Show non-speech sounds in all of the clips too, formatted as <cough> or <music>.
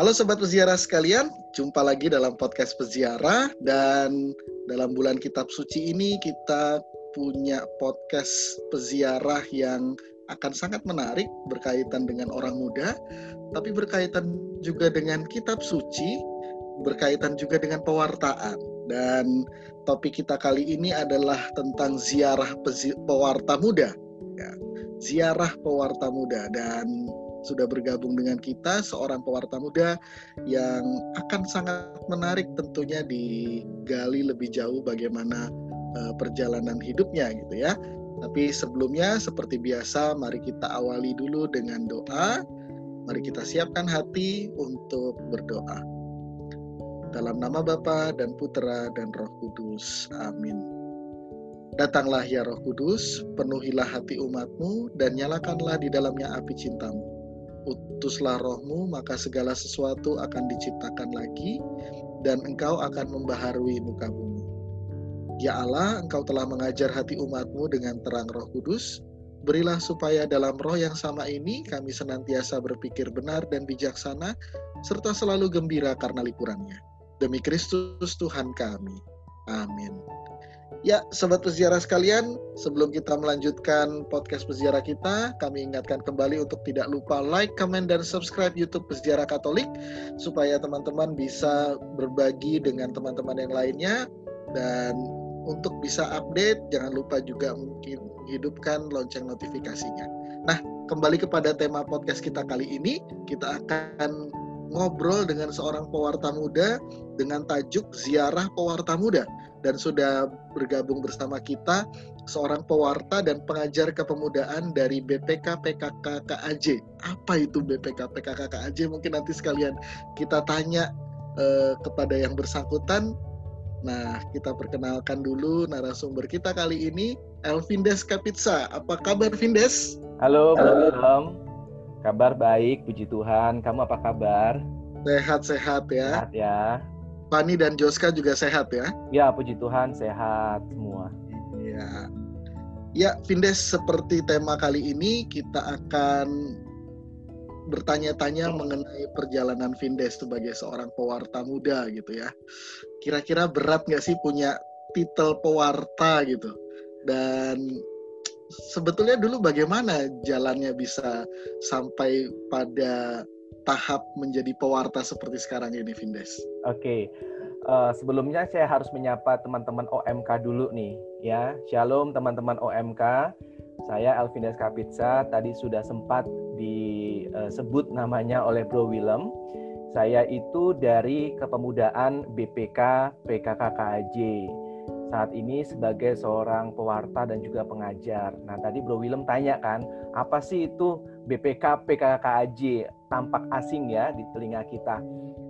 Halo Sobat Peziarah sekalian, jumpa lagi dalam podcast Peziarah dan dalam bulan kitab suci ini kita punya podcast Peziarah yang akan sangat menarik berkaitan dengan orang muda, tapi berkaitan juga dengan kitab suci, berkaitan juga dengan pewartaan. Dan topik kita kali ini adalah tentang ziarah pewarta muda. Ya, ziarah pewarta muda dan sudah bergabung dengan kita seorang pewarta muda yang akan sangat menarik tentunya digali lebih jauh bagaimana uh, perjalanan hidupnya gitu ya. Tapi sebelumnya seperti biasa mari kita awali dulu dengan doa. Mari kita siapkan hati untuk berdoa. Dalam nama Bapa dan Putra dan Roh Kudus. Amin. Datanglah ya Roh Kudus, penuhilah hati umatmu dan nyalakanlah di dalamnya api cintamu utuslah rohmu, maka segala sesuatu akan diciptakan lagi, dan engkau akan membaharui muka bumi. Ya Allah, engkau telah mengajar hati umatmu dengan terang roh kudus, berilah supaya dalam roh yang sama ini kami senantiasa berpikir benar dan bijaksana, serta selalu gembira karena lipurannya. Demi Kristus Tuhan kami. Amin. Ya, sobat peziarah sekalian, sebelum kita melanjutkan podcast peziarah kita, kami ingatkan kembali untuk tidak lupa like, comment, dan subscribe YouTube Peziarah Katolik supaya teman-teman bisa berbagi dengan teman-teman yang lainnya dan untuk bisa update, jangan lupa juga mungkin hidupkan lonceng notifikasinya. Nah, kembali kepada tema podcast kita kali ini, kita akan ngobrol dengan seorang pewarta muda dengan tajuk Ziarah Pewarta Muda dan sudah bergabung bersama kita seorang pewarta dan pengajar kepemudaan dari BPK PKK KAJ. Apa itu BPK PKK KAJ? Mungkin nanti sekalian kita tanya eh, kepada yang bersangkutan. Nah, kita perkenalkan dulu narasumber kita kali ini, Elvindes Kapitsa. Apa kabar, Vindes? Halo, Halo. Kabar baik, puji Tuhan. Kamu apa kabar? Sehat-sehat ya. Sehat ya. Fani dan Joska juga sehat ya? Ya, puji Tuhan sehat semua. Iya. Ya, Vindes seperti tema kali ini kita akan bertanya-tanya mengenai perjalanan Vindes sebagai seorang pewarta muda gitu ya. Kira-kira berat nggak sih punya titel pewarta gitu? Dan sebetulnya dulu bagaimana jalannya bisa sampai pada tahap menjadi pewarta seperti sekarang ini, Vindes? Oke, uh, sebelumnya saya harus menyapa teman-teman OMK dulu nih, ya. Shalom teman-teman OMK. Saya Elvindes Kapitsa. Tadi sudah sempat disebut namanya oleh Bro Willem. Saya itu dari kepemudaan BPK PKKKJ saat ini sebagai seorang pewarta dan juga pengajar. Nah, tadi Bro Willem tanya kan, apa sih itu BPK PKKAJ? Tampak asing ya di telinga kita.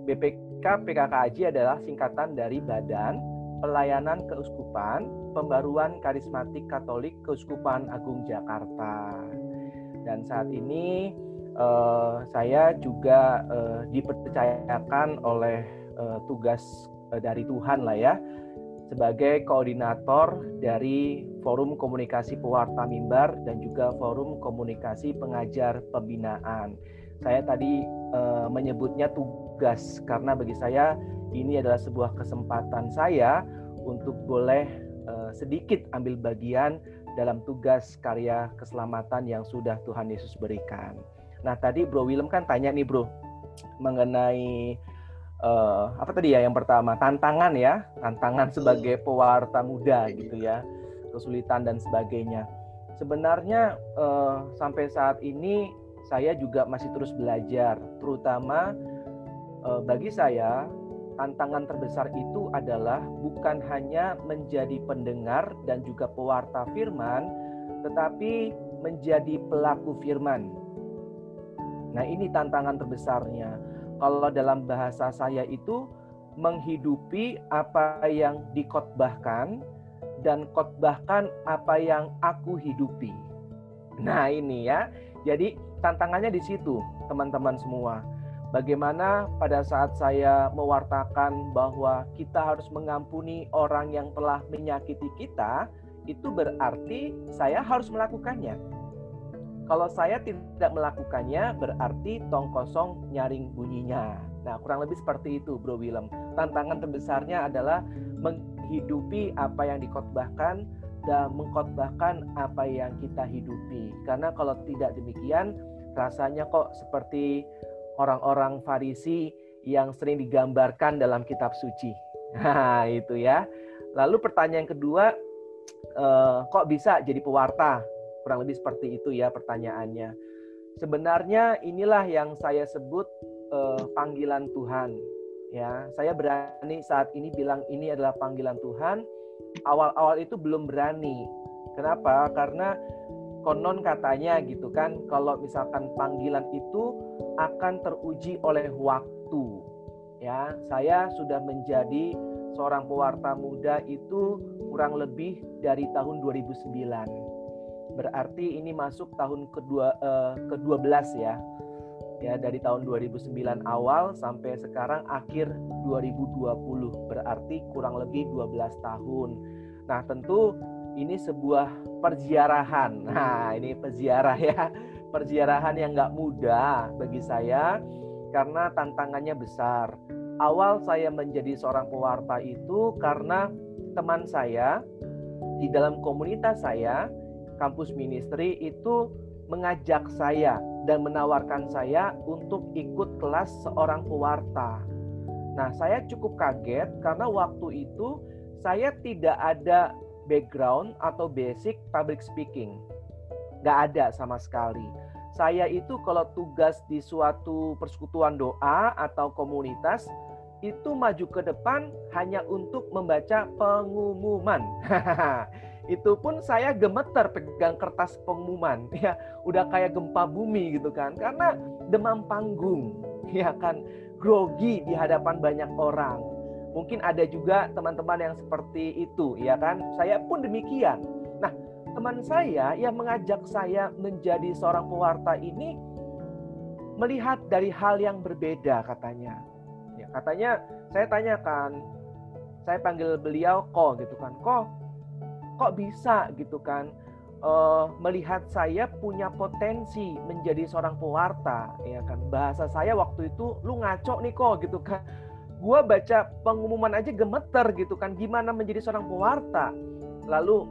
BPK PKKAJ adalah singkatan dari Badan Pelayanan Keuskupan Pembaruan Karismatik Katolik Keuskupan Agung Jakarta. Dan saat ini eh, saya juga eh, dipercayakan oleh eh, tugas eh, dari Tuhan lah ya sebagai koordinator dari Forum Komunikasi Pewarta Mimbar dan juga Forum Komunikasi Pengajar Pembinaan. Saya tadi e, menyebutnya tugas karena bagi saya ini adalah sebuah kesempatan saya untuk boleh e, sedikit ambil bagian dalam tugas karya keselamatan yang sudah Tuhan Yesus berikan. Nah, tadi Bro Willem kan tanya nih, Bro, mengenai uh, apa tadi ya yang pertama? Tantangan ya tantangan sebagai pewarta muda gitu ya kesulitan dan sebagainya. Sebenarnya uh, sampai saat ini saya juga masih terus belajar terutama uh, bagi saya tantangan terbesar itu adalah bukan hanya menjadi pendengar dan juga pewarta firman tetapi menjadi pelaku firman nah ini tantangan terbesarnya kalau dalam bahasa saya itu menghidupi apa yang dikotbahkan dan kotbahkan apa yang aku hidupi. Nah, ini ya. Jadi tantangannya di situ, teman-teman semua. Bagaimana pada saat saya mewartakan bahwa kita harus mengampuni orang yang telah menyakiti kita, itu berarti saya harus melakukannya kalau saya tidak melakukannya berarti tong kosong nyaring bunyinya. Nah, kurang lebih seperti itu, Bro Willem. Tantangan terbesarnya adalah menghidupi apa yang dikotbahkan dan mengkotbahkan apa yang kita hidupi. Karena kalau tidak demikian, rasanya kok seperti orang-orang Farisi yang sering digambarkan dalam kitab suci. <laughs> Nah, itu ya. Lalu pertanyaan kedua, eh, kok bisa jadi pewarta? Kurang lebih seperti itu ya pertanyaannya. Sebenarnya inilah yang saya sebut uh, panggilan Tuhan. Ya, saya berani saat ini bilang ini adalah panggilan Tuhan. Awal-awal itu belum berani. Kenapa? Karena konon katanya gitu kan, kalau misalkan panggilan itu akan teruji oleh waktu. Ya, saya sudah menjadi seorang pewarta muda itu kurang lebih dari tahun 2009. Berarti ini masuk tahun kedua uh, ke-12 ya ya dari tahun 2009 awal sampai sekarang akhir 2020 berarti kurang lebih 12 tahun. Nah, tentu ini sebuah perziarahan. <laughs> Nah, ini peziarah ya. Perziarahan yang nggak mudah bagi saya karena tantangannya besar. Awal saya menjadi seorang pewarta itu karena teman saya di dalam komunitas saya, kampus ministry itu mengajak saya dan menawarkan saya untuk ikut kelas seorang pewarta. Nah, saya cukup kaget karena waktu itu saya tidak ada background atau basic public speaking. Gak ada sama sekali. Saya itu kalau tugas di suatu persekutuan doa atau komunitas, itu maju ke depan hanya untuk membaca pengumuman. <laughs> itu pun saya gemeter pegang kertas pengumuman <laughs> ya. Udah kayak gempa bumi gitu kan. Karena demam panggung <laughs> ya kan. Grogi di hadapan banyak orang. Mungkin ada juga teman-teman yang seperti itu ya kan. Saya pun demikian. Nah teman saya yang mengajak saya menjadi seorang pewarta ini melihat dari hal yang berbeda katanya. Ya katanya saya tanyakan saya panggil beliau kok gitu kan. Kok kok bisa gitu kan? Uh, melihat saya punya potensi menjadi seorang pewarta ya kan? Bahasa saya waktu itu lu ngaco nih kok gitu kan. Gua baca pengumuman aja gemeter gitu kan gimana menjadi seorang pewarta? Lalu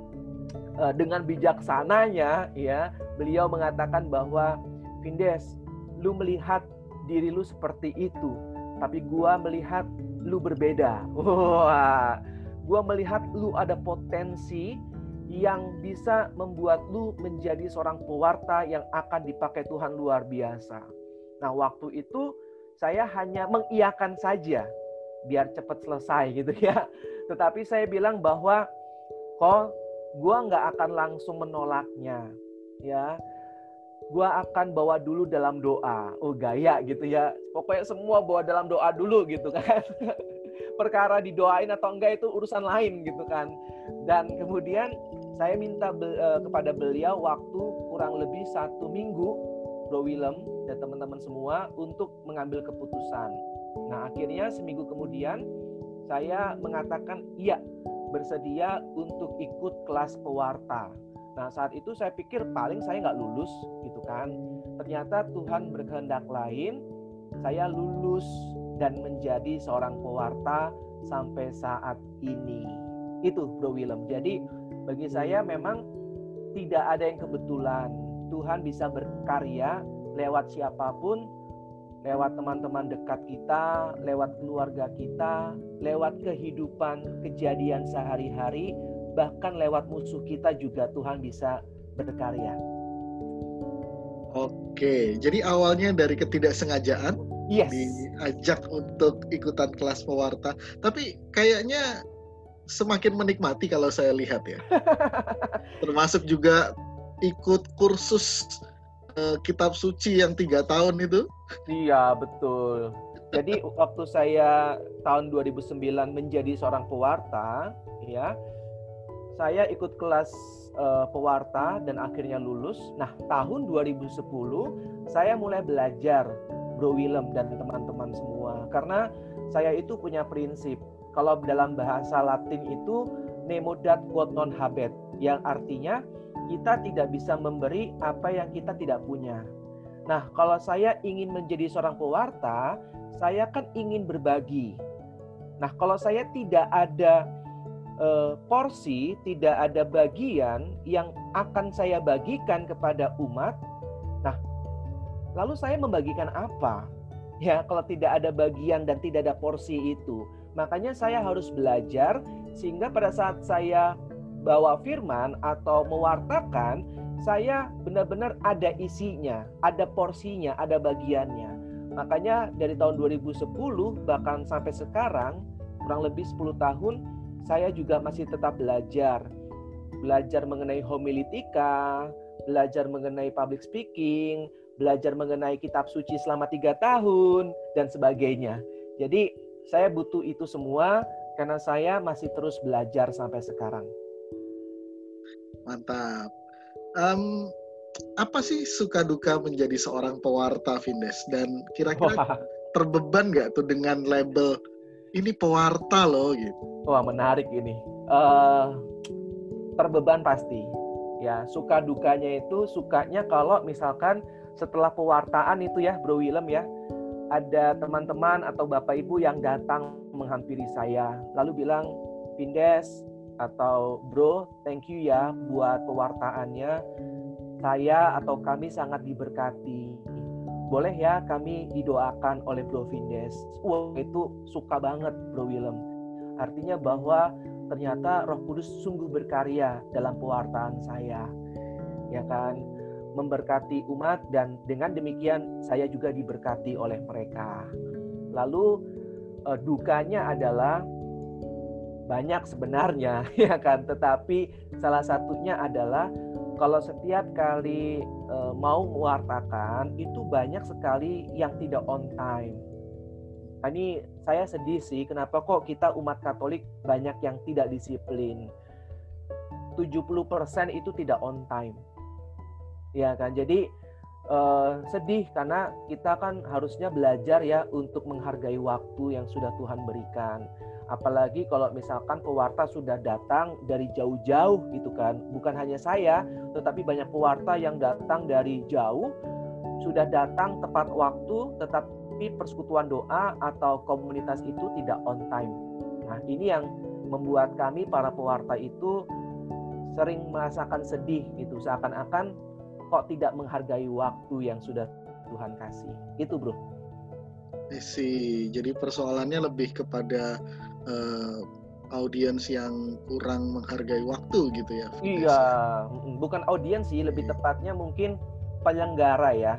uh, dengan bijaksananya ya beliau mengatakan bahwa Vindes lu melihat diri lu seperti itu tapi gua melihat lu berbeda. <laughs> Wah gue melihat lu ada potensi yang bisa membuat lu menjadi seorang pewarta yang akan dipakai Tuhan luar biasa. Nah, waktu itu saya hanya mengiyakan saja biar cepat selesai gitu ya. <laughs> Tetapi saya bilang bahwa kok gue nggak akan langsung menolaknya ya gue akan bawa dulu dalam doa. Oh gaya gitu ya. Pokoknya semua bawa dalam doa dulu gitu kan. <laughs> perkara didoain atau enggak itu urusan lain gitu kan. Dan kemudian saya minta be, uh, kepada beliau waktu kurang lebih satu minggu, Bro Willem dan teman-teman semua untuk mengambil keputusan. Nah akhirnya seminggu kemudian saya mengatakan iya bersedia untuk ikut kelas pewarta. Nah saat itu saya pikir paling saya nggak lulus gitu kan. Ternyata Tuhan berkehendak lain, saya lulus dan menjadi seorang pewarta sampai saat ini. Itu Bro Willem. Jadi bagi saya memang tidak ada yang kebetulan. Tuhan bisa berkarya lewat siapa pun, lewat teman-teman dekat kita, lewat keluarga kita, lewat kehidupan kejadian sehari-hari, bahkan lewat musuh kita juga Tuhan bisa berkarya. Oke, jadi awalnya dari ketidaksengajaan, yes. diajak untuk ikutan kelas pewarta. Tapi kayaknya semakin menikmati kalau saya lihat ya. <laughs> Termasuk juga ikut kursus uh, kitab suci yang tiga tahun itu. Iya betul. Jadi waktu saya tahun 2009 menjadi seorang pewarta, ya, saya ikut kelas uh, pewarta dan akhirnya lulus. Nah tahun 2010 saya mulai belajar Bro Willem dan teman-teman semua. Karena saya itu punya prinsip, kalau dalam bahasa Latin itu nemo dat quod non habet, yang artinya kita tidak bisa memberi apa yang kita tidak punya. Nah, kalau saya ingin menjadi seorang pewarta, saya kan ingin berbagi. Nah, kalau saya tidak ada uh, porsi, tidak ada bagian yang akan saya bagikan kepada umat, lalu saya membagikan apa? Ya, kalau tidak ada bagian dan tidak ada porsi itu, makanya saya harus belajar sehingga pada saat saya bawa firman atau mewartakan, saya benar-benar ada isinya, ada porsinya, ada bagiannya. Makanya dari tahun 2010 bahkan sampai sekarang kurang lebih 10 tahun saya juga masih tetap belajar. Belajar mengenai homiletika, belajar mengenai public speaking, belajar mengenai kitab suci selama tiga tahun, dan sebagainya. Jadi saya butuh itu semua karena saya masih terus belajar sampai sekarang. Mantap. Um, apa sih suka duka menjadi seorang pewarta Vindes dan kira-kira terbeban nggak tuh dengan label ini pewarta loh gitu. Wah menarik ini. Uh, terbeban pasti. Ya suka dukanya itu sukanya kalau misalkan setelah pewartaan itu ya Bro Willem ya ada teman-teman atau bapak ibu yang datang menghampiri saya lalu bilang Pindes atau Bro thank you ya buat pewartaannya saya atau kami sangat diberkati boleh ya kami didoakan oleh Bro Vindes. Wah itu suka banget Bro Willem. Artinya bahwa ternyata Roh Kudus sungguh berkarya dalam pewartaan saya. Ya kan? Memberkati umat dan dengan demikian saya juga diberkati oleh mereka. Lalu eh, dukanya adalah banyak sebenarnya <laughs> ya kan, tetapi salah satunya adalah kalau setiap kali e, mau mewartakan itu banyak sekali yang tidak on time. Nah, ini saya sedih sih kenapa kok kita umat Katolik banyak yang tidak disiplin. 70% itu tidak on time. Ya kan? Jadi e, sedih karena kita kan harusnya belajar ya untuk menghargai waktu yang sudah Tuhan berikan. Apalagi kalau misalkan pewarta sudah datang dari jauh-jauh gitu kan. Bukan hanya saya tetapi banyak pewarta yang datang dari jauh sudah datang tepat waktu tetapi persekutuan doa atau komunitas itu tidak on time. Nah ini yang membuat kami para pewarta itu sering merasakan sedih gitu. Seakan-akan kok tidak menghargai waktu yang sudah Tuhan kasih itu bro sih jadi persoalannya lebih kepada uh, audiens yang kurang menghargai waktu gitu ya. Iya, bukan audiens sih, lebih iya. tepatnya mungkin penyelenggara ya.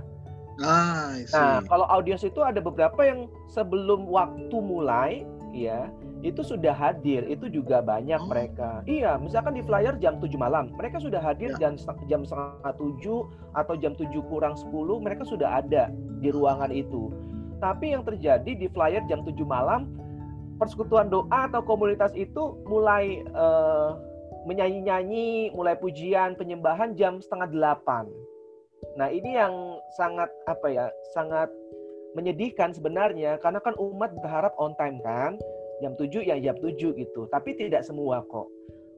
Ah, nah, kalau audiens itu ada beberapa yang sebelum waktu mulai, ya, itu sudah hadir, itu juga banyak oh. mereka. Iya, misalkan di flyer jam 7 malam, mereka sudah hadir ya. jam jam setengah tujuh atau jam 7 kurang 10, mereka sudah ada di ruangan itu. Tapi yang terjadi di flyer jam 7 malam, persekutuan doa atau komunitas itu mulai uh, menyanyi-nyanyi, mulai pujian, penyembahan jam setengah delapan. Nah ini yang sangat apa ya, sangat menyedihkan sebenarnya karena kan umat berharap on time kan, jam 7 ya jam 7 gitu. Tapi tidak semua kok.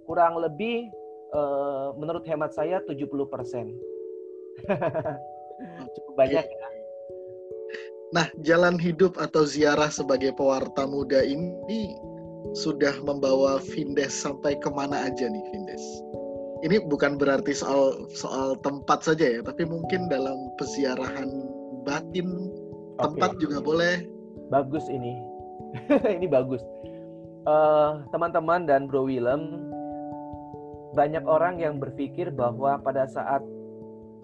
Kurang lebih uh, menurut hemat saya 70 persen. <laughs> Cukup banyak ya. Nah, jalan hidup atau ziarah sebagai pewarta muda ini sudah membawa Vindes sampai ke mana aja nih Vindes? Ini bukan berarti soal soal tempat saja ya, tapi mungkin dalam peziarahan batin tempat juga boleh. Bagus ini, <laughs> ini bagus. Eh, teman-teman uh, dan Bro Willem, banyak orang yang berpikir bahwa pada saat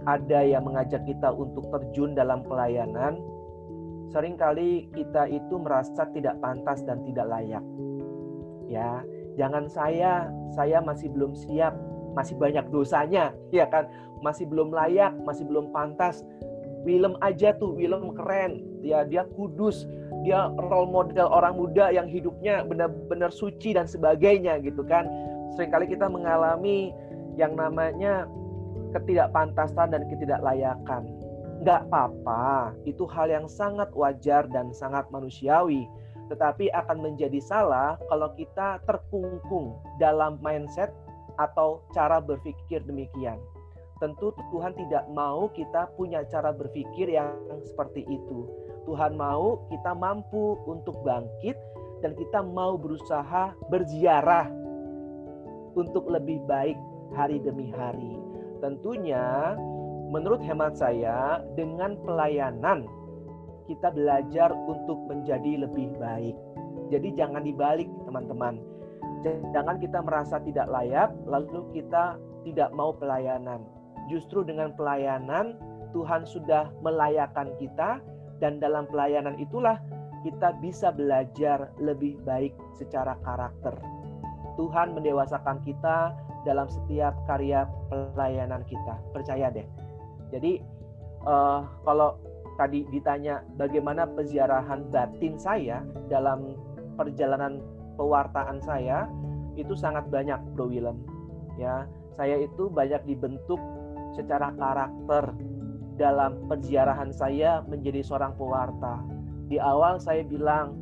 ada yang mengajak kita untuk terjun dalam pelayanan, sering kali kita itu merasa tidak pantas dan tidak layak. Ya, jangan saya, saya masih belum siap, masih banyak dosanya, <laughs> ya kan? Masih belum layak, masih belum pantas. Willem aja tuh, Willem keren. Ya, dia kudus, dia role model orang muda yang hidupnya benar-benar suci dan sebagainya gitu kan. Seringkali kita mengalami yang namanya ketidakpantasan dan ketidaklayakan nggak apa-apa, itu hal yang sangat wajar dan sangat manusiawi. Tetapi akan menjadi salah kalau kita terkungkung dalam mindset atau cara berpikir demikian. Tentu Tuhan tidak mau kita punya cara berpikir yang seperti itu. Tuhan mau kita mampu untuk bangkit dan kita mau berusaha berziarah untuk lebih baik hari demi hari. Tentunya menurut hemat saya dengan pelayanan kita belajar untuk menjadi lebih baik. Jadi jangan dibalik teman-teman. Jangan kita merasa tidak layak lalu kita tidak mau pelayanan. Justru dengan pelayanan Tuhan sudah melayakkan kita dan dalam pelayanan itulah kita bisa belajar lebih baik secara karakter. Tuhan mendewasakan kita dalam setiap karya pelayanan kita. Percaya deh. Jadi uh, kalau tadi ditanya bagaimana peziarahan batin saya dalam perjalanan pewartaan saya itu sangat banyak Bro Willem ya saya itu banyak dibentuk secara karakter dalam perziarahan saya menjadi seorang pewarta di awal saya bilang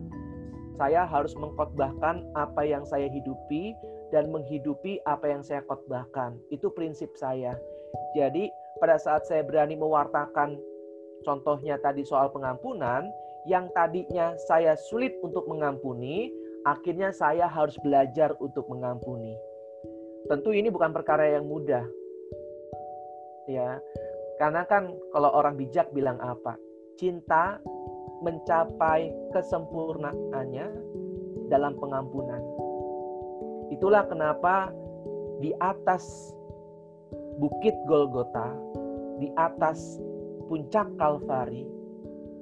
saya harus mengkhotbahkan apa yang saya hidupi dan menghidupi apa yang saya khotbahkan itu prinsip saya jadi pada saat saya berani mewartakan Contohnya tadi soal pengampunan, yang tadinya saya sulit untuk mengampuni, akhirnya saya harus belajar untuk mengampuni. Tentu ini bukan perkara yang mudah. Ya. Karena kan kalau orang bijak bilang apa? Cinta mencapai kesempurnaannya dalam pengampunan. Itulah kenapa di atas bukit Golgota, di atas puncak Kalvari,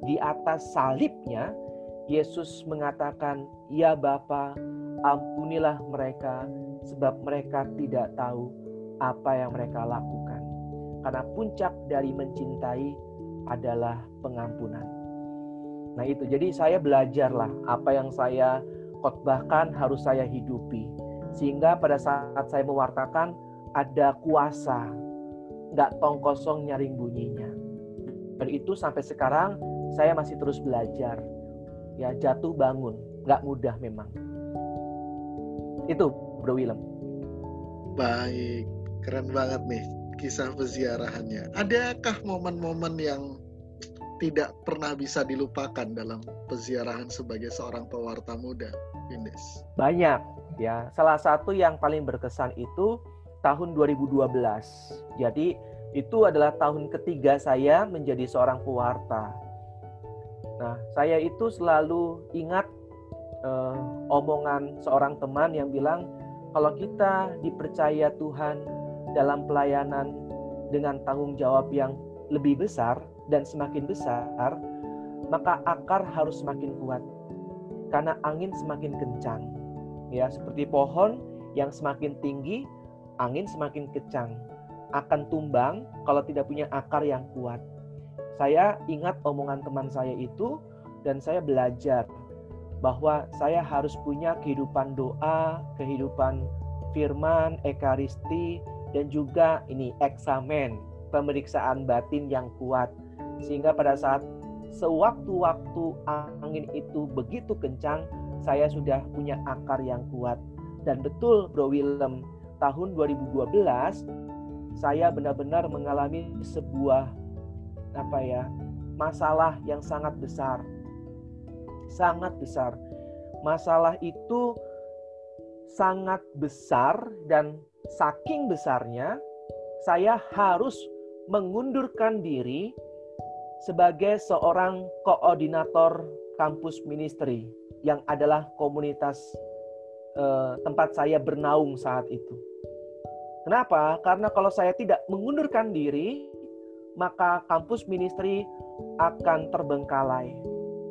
di atas salibnya, Yesus mengatakan, "Ya Bapa, ampunilah mereka sebab mereka tidak tahu apa yang mereka lakukan." Karena puncak dari mencintai adalah pengampunan. Nah, itu jadi saya belajarlah apa yang saya khotbahkan harus saya hidupi. Sehingga pada saat saya mewartakan ada kuasa, nggak tong kosong nyaring bunyinya. Dan itu sampai sekarang saya masih terus belajar. Ya jatuh bangun, nggak mudah memang. Itu Bro Willem. Baik, keren banget nih kisah peziarahannya. Adakah momen-momen yang tidak pernah bisa dilupakan dalam peziarahan sebagai seorang pewarta muda, Indes? Banyak ya. Salah satu yang paling berkesan itu tahun 2012. Jadi itu adalah tahun ketiga saya menjadi seorang pewarta. Nah, saya itu selalu ingat eh, omongan seorang teman yang bilang, kalau kita dipercaya Tuhan dalam pelayanan dengan tanggung jawab yang lebih besar dan semakin besar, maka akar harus semakin kuat karena angin semakin kencang. Ya, seperti pohon yang semakin tinggi, angin semakin kencang akan tumbang kalau tidak punya akar yang kuat. Saya ingat omongan teman saya itu dan saya belajar bahwa saya harus punya kehidupan doa, kehidupan firman, ekaristi, dan juga ini eksamen, pemeriksaan batin yang kuat. Sehingga pada saat sewaktu-waktu angin itu begitu kencang, saya sudah punya akar yang kuat. Dan betul Bro Willem, tahun 2012 saya benar-benar mengalami sebuah apa ya masalah yang sangat besar sangat besar masalah itu sangat besar dan saking besarnya saya harus mengundurkan diri sebagai seorang koordinator kampus ministry yang adalah komunitas eh, tempat saya bernaung saat itu Kenapa? Karena kalau saya tidak mengundurkan diri, maka kampus ministry akan terbengkalai.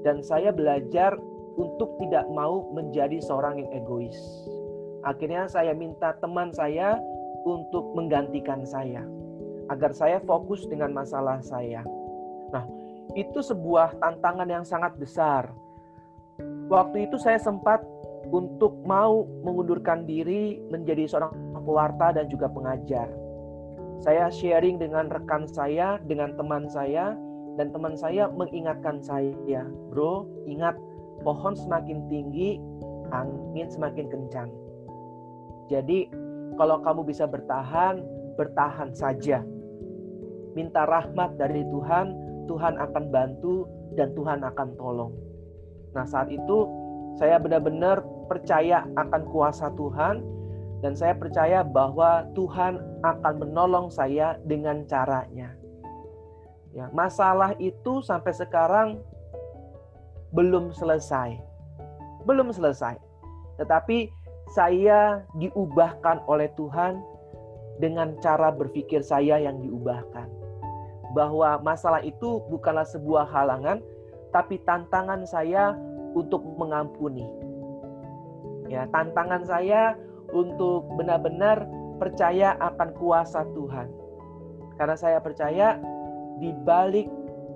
Dan saya belajar untuk tidak mau menjadi seorang yang egois. Akhirnya saya minta teman saya untuk menggantikan saya agar saya fokus dengan masalah saya. Nah, itu sebuah tantangan yang sangat besar. Waktu itu saya sempat untuk mau mengundurkan diri menjadi seorang pewarta dan juga pengajar. Saya sharing dengan rekan saya, dengan teman saya, dan teman saya mengingatkan saya, bro, ingat pohon semakin tinggi, angin semakin kencang. Jadi kalau kamu bisa bertahan, bertahan saja. minta rahmat dari Tuhan, Tuhan akan bantu dan Tuhan akan tolong. Nah, saat itu saya benar-benar percaya akan kuasa Tuhan dan saya percaya bahwa Tuhan akan menolong saya dengan caranya. Ya, masalah itu sampai sekarang belum selesai. Belum selesai. Tetapi saya diubahkan oleh Tuhan dengan cara berpikir saya yang diubahkan. Bahwa masalah itu bukanlah sebuah halangan, tapi tantangan saya untuk mengampuni. Ya, tantangan saya untuk benar-benar percaya akan kuasa Tuhan. Karena saya percaya di balik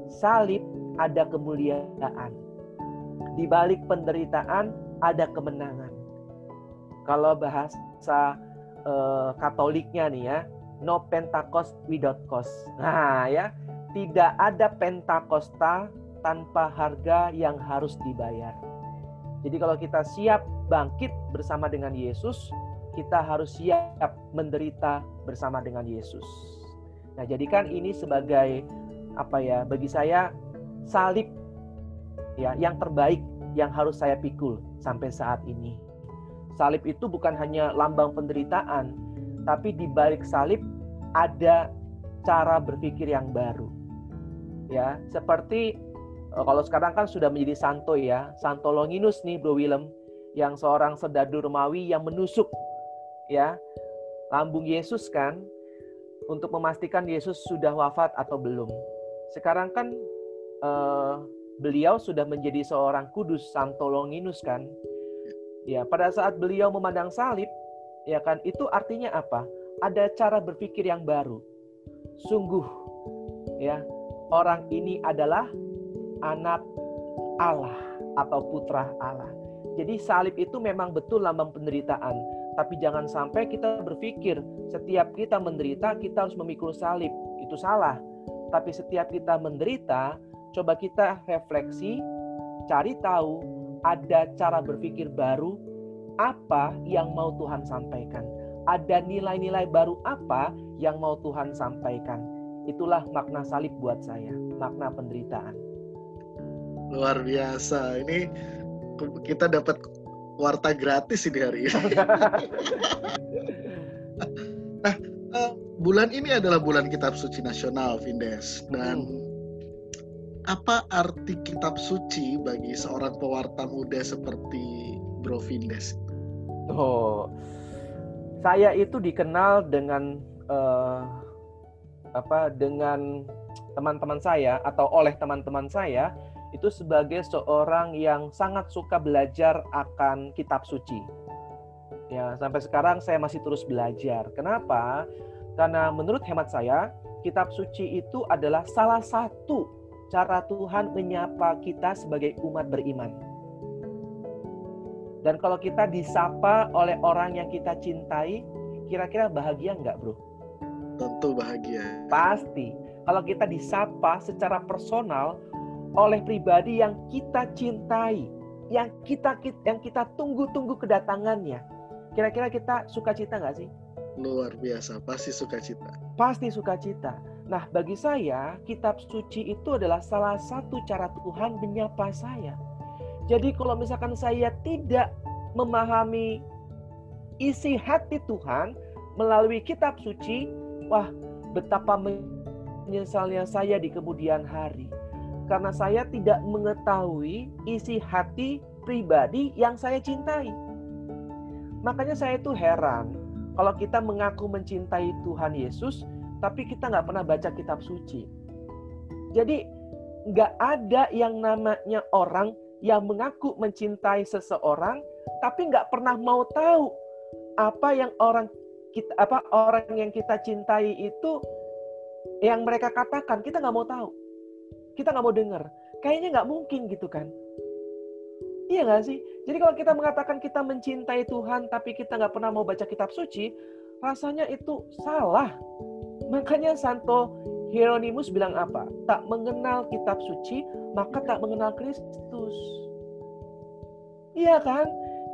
salib ada kemuliaan. Di balik penderitaan ada kemenangan. Kalau bahasa eh, Katoliknya nih ya, no Pentecost without cost. Nah ya, tidak ada Pentakosta tanpa harga yang harus dibayar. Jadi kalau kita siap bangkit bersama dengan Yesus, kita harus siap menderita bersama dengan Yesus. Nah, jadikan ini sebagai apa ya? Bagi saya salib ya yang terbaik yang harus saya pikul sampai saat ini. Salib itu bukan hanya lambang penderitaan, tapi di balik salib ada cara berpikir yang baru. Ya, seperti eh, kalau sekarang kan sudah menjadi santo ya, Santo Longinus nih Bro Willem yang seorang sedadu Romawi yang menusuk ya lambung Yesus kan untuk memastikan Yesus sudah wafat atau belum. Sekarang kan uh, beliau sudah menjadi seorang kudus Santo Longinus kan. Ya, pada saat beliau memandang salib, ya kan, itu artinya apa? Ada cara berpikir yang baru. Sungguh ya, orang ini adalah anak Allah atau putra Allah. Jadi salib itu memang betul lambang penderitaan, tapi jangan sampai kita berpikir setiap kita menderita kita harus memikul salib. Itu salah. Tapi setiap kita menderita, coba kita refleksi, cari tahu ada cara berpikir baru apa yang mau Tuhan sampaikan. Ada nilai-nilai baru apa yang mau Tuhan sampaikan. Itulah makna salib buat saya, makna penderitaan. Luar biasa. Ini kita dapat warta gratis ini hari ini. <laughs> nah, uh, bulan ini adalah bulan Kitab Suci Nasional, Vindes. Dan hmm. Apa arti Kitab Suci bagi seorang pewarta muda seperti Bro Vindes? Oh, saya itu dikenal dengan uh, apa? Dengan teman-teman saya atau oleh teman-teman saya itu sebagai seorang yang sangat suka belajar akan kitab suci. Ya, sampai sekarang saya masih terus belajar. Kenapa? Karena menurut hemat saya, kitab suci itu adalah salah satu cara Tuhan menyapa kita sebagai umat beriman. Dan kalau kita disapa oleh orang yang kita cintai, kira-kira bahagia nggak, bro? Tentu bahagia. Pasti. Kalau kita disapa secara personal oleh pribadi yang kita cintai, yang kita yang kita tunggu-tunggu kedatangannya. Kira-kira kita sukacita nggak sih? Luar biasa, pasti sukacita. Pasti sukacita. Nah, bagi saya, kitab suci itu adalah salah satu cara Tuhan menyapa saya. Jadi kalau misalkan saya tidak memahami isi hati Tuhan melalui kitab suci, wah betapa menyesalnya saya di kemudian hari karena saya tidak mengetahui isi hati pribadi yang saya cintai. Makanya saya itu heran kalau kita mengaku mencintai Tuhan Yesus, tapi kita nggak pernah baca kitab suci. Jadi nggak ada yang namanya orang yang mengaku mencintai seseorang, tapi nggak pernah mau tahu apa yang orang kita apa orang yang kita cintai itu yang mereka katakan kita nggak mau tahu kita nggak mau dengar. Kayaknya nggak mungkin gitu kan. Iya nggak sih? Jadi kalau kita mengatakan kita mencintai Tuhan tapi kita nggak pernah mau baca kitab suci, rasanya itu salah. Makanya Santo Hieronymus bilang apa? Tak mengenal kitab suci, maka tak mengenal Kristus. Iya kan?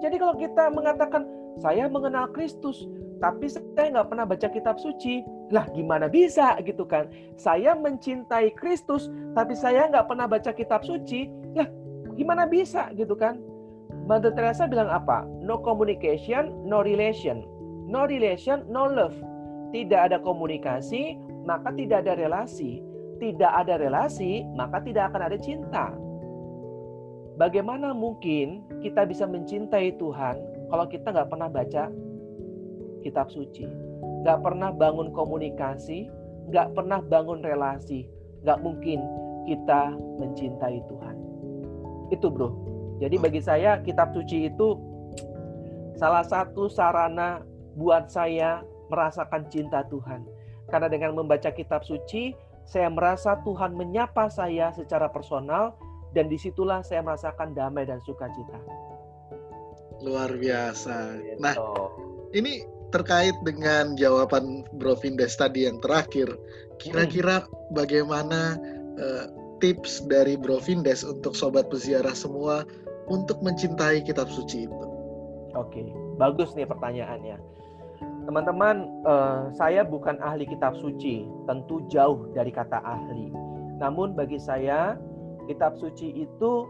Jadi kalau kita mengatakan saya mengenal Kristus, tapi saya nggak pernah baca kitab suci. Lah gimana bisa gitu kan? Saya mencintai Kristus, tapi saya nggak pernah baca kitab suci. Lah gimana bisa gitu kan? Mother Teresa bilang apa? No communication, no relation. No relation, no love. Tidak ada komunikasi, maka tidak ada relasi. Tidak ada relasi, maka tidak akan ada cinta. Bagaimana mungkin kita bisa mencintai Tuhan kalau kita nggak pernah baca kitab suci. Gak pernah bangun komunikasi, gak pernah bangun relasi. Gak mungkin kita mencintai Tuhan. Itu bro. Jadi bagi saya kitab suci itu salah satu sarana buat saya merasakan cinta Tuhan. Karena dengan membaca kitab suci, saya merasa Tuhan menyapa saya secara personal dan di situlah saya merasakan damai dan sukacita. Luar biasa. Nah, gitu. ini terkait dengan jawaban Bro Vindes tadi yang terakhir, kira-kira bagaimana uh, tips dari Bro Vindes untuk sobat peziarah semua untuk mencintai kitab suci itu? Oke, bagus nih pertanyaannya. Teman-teman, uh, saya bukan ahli kitab suci, tentu jauh dari kata ahli. Namun bagi saya, kitab suci itu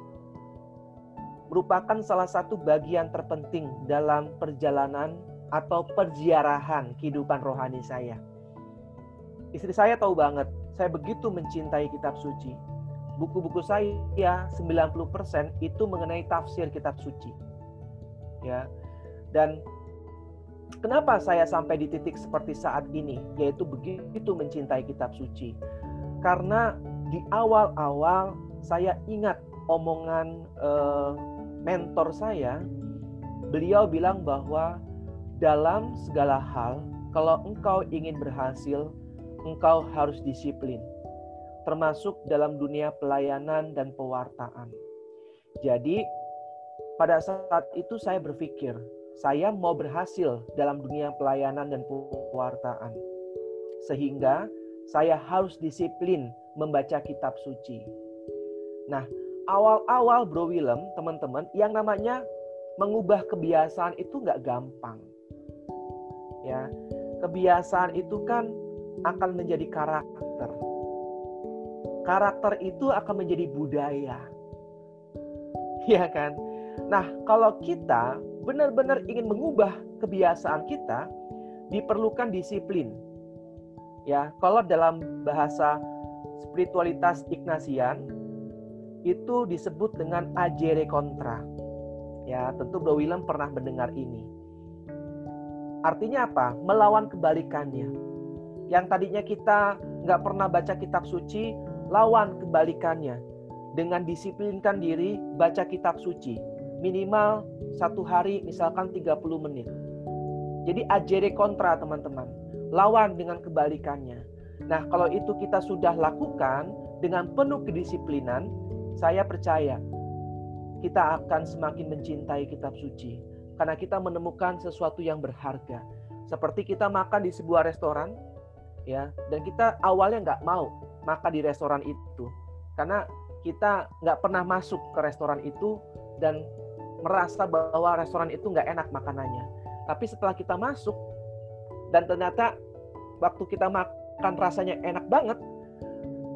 merupakan salah satu bagian terpenting dalam perjalanan atau perziarahan kehidupan rohani saya. Istri saya tahu banget, saya begitu mencintai kitab suci. Buku-buku saya 90% itu mengenai tafsir kitab suci. Ya. Dan kenapa saya sampai di titik seperti saat ini, yaitu begitu mencintai kitab suci? Karena di awal-awal saya ingat omongan eh, mentor saya, beliau bilang bahwa dalam segala hal, kalau engkau ingin berhasil, engkau harus disiplin, termasuk dalam dunia pelayanan dan pewartaan. Jadi, pada saat itu saya berpikir, saya mau berhasil dalam dunia pelayanan dan pewartaan. Sehingga saya harus disiplin membaca kitab suci. Nah, awal-awal Bro Willem, teman-teman, yang namanya mengubah kebiasaan itu nggak gampang ya kebiasaan itu kan akan menjadi karakter karakter itu akan menjadi budaya <laughs> ya kan nah kalau kita benar-benar ingin mengubah kebiasaan kita diperlukan disiplin ya kalau dalam bahasa spiritualitas Ignasian itu disebut dengan ajere kontra ya tentu Bro Willem pernah mendengar ini Artinya apa? Melawan kebalikannya. Yang tadinya kita nggak pernah baca kitab suci, lawan kebalikannya. Dengan disiplinkan diri, baca kitab suci. Minimal satu hari, misalkan 30 menit. Jadi ajere kontra teman-teman. Lawan dengan kebalikannya. Nah kalau itu kita sudah lakukan dengan penuh kedisiplinan, saya percaya kita akan semakin mencintai kitab suci karena kita menemukan sesuatu yang berharga. Seperti kita makan di sebuah restoran, ya, dan kita awalnya nggak mau makan di restoran itu, karena kita nggak pernah masuk ke restoran itu dan merasa bahwa restoran itu nggak enak makanannya. Tapi setelah kita masuk dan ternyata waktu kita makan rasanya enak banget,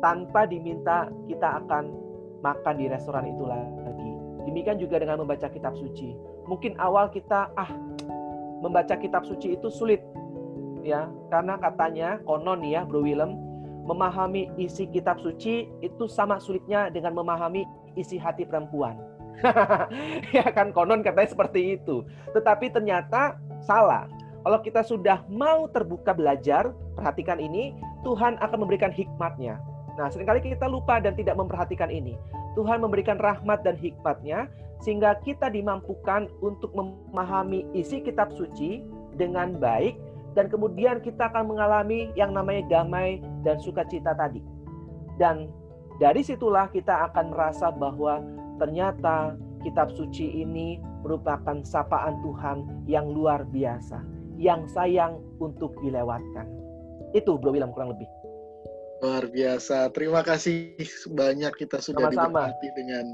tanpa diminta kita akan makan di restoran itu lagi. Demikian juga dengan membaca kitab suci mungkin awal kita ah membaca kitab suci itu sulit ya karena katanya konon ya Bro Willem memahami isi kitab suci itu sama sulitnya dengan memahami isi hati perempuan <laughs> ya kan konon katanya seperti itu tetapi ternyata salah kalau kita sudah mau terbuka belajar perhatikan ini Tuhan akan memberikan hikmatnya Nah, sering kali kita lupa dan tidak memperhatikan ini. Tuhan memberikan rahmat dan hikmatnya sehingga kita dimampukan untuk memahami isi kitab suci dengan baik dan kemudian kita akan mengalami yang namanya damai dan sukacita tadi. Dan dari situlah kita akan merasa bahwa ternyata kitab suci ini merupakan sapaan Tuhan yang luar biasa, yang sayang untuk dilewatkan. Itu bro bilang kurang lebih. Luar biasa. Terima kasih banyak kita sudah diberkati dengan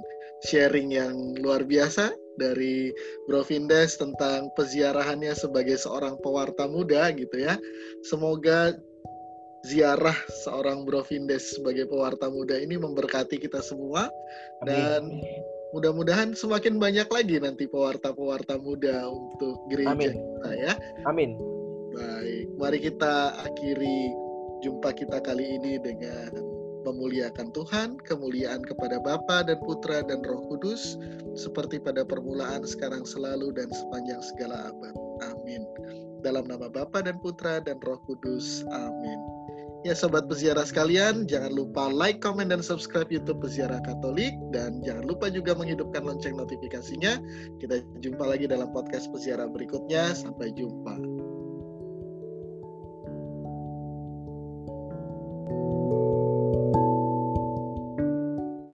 sharing yang luar biasa. dari Bro Vindes tentang peziarahannya sebagai seorang pewarta muda gitu ya. Semoga ziarah seorang Bro Vindes sebagai pewarta muda ini memberkati kita semua Amin. dan mudah-mudahan semakin banyak lagi nanti pewarta-pewarta muda untuk gereja Amin. kita ya. Amin. Baik, mari kita akhiri jumpa kita kali ini dengan memuliakan Tuhan, kemuliaan kepada Bapa dan Putra dan Roh Kudus, seperti pada permulaan, sekarang selalu, dan sepanjang segala abad. Amin. Dalam nama Bapa dan Putra dan Roh Kudus. Amin. Ya sobat peziarah sekalian, jangan lupa like, comment, dan subscribe YouTube Peziarah Katolik. Dan jangan lupa juga menghidupkan lonceng notifikasinya. Kita jumpa lagi dalam podcast peziarah berikutnya. Sampai jumpa.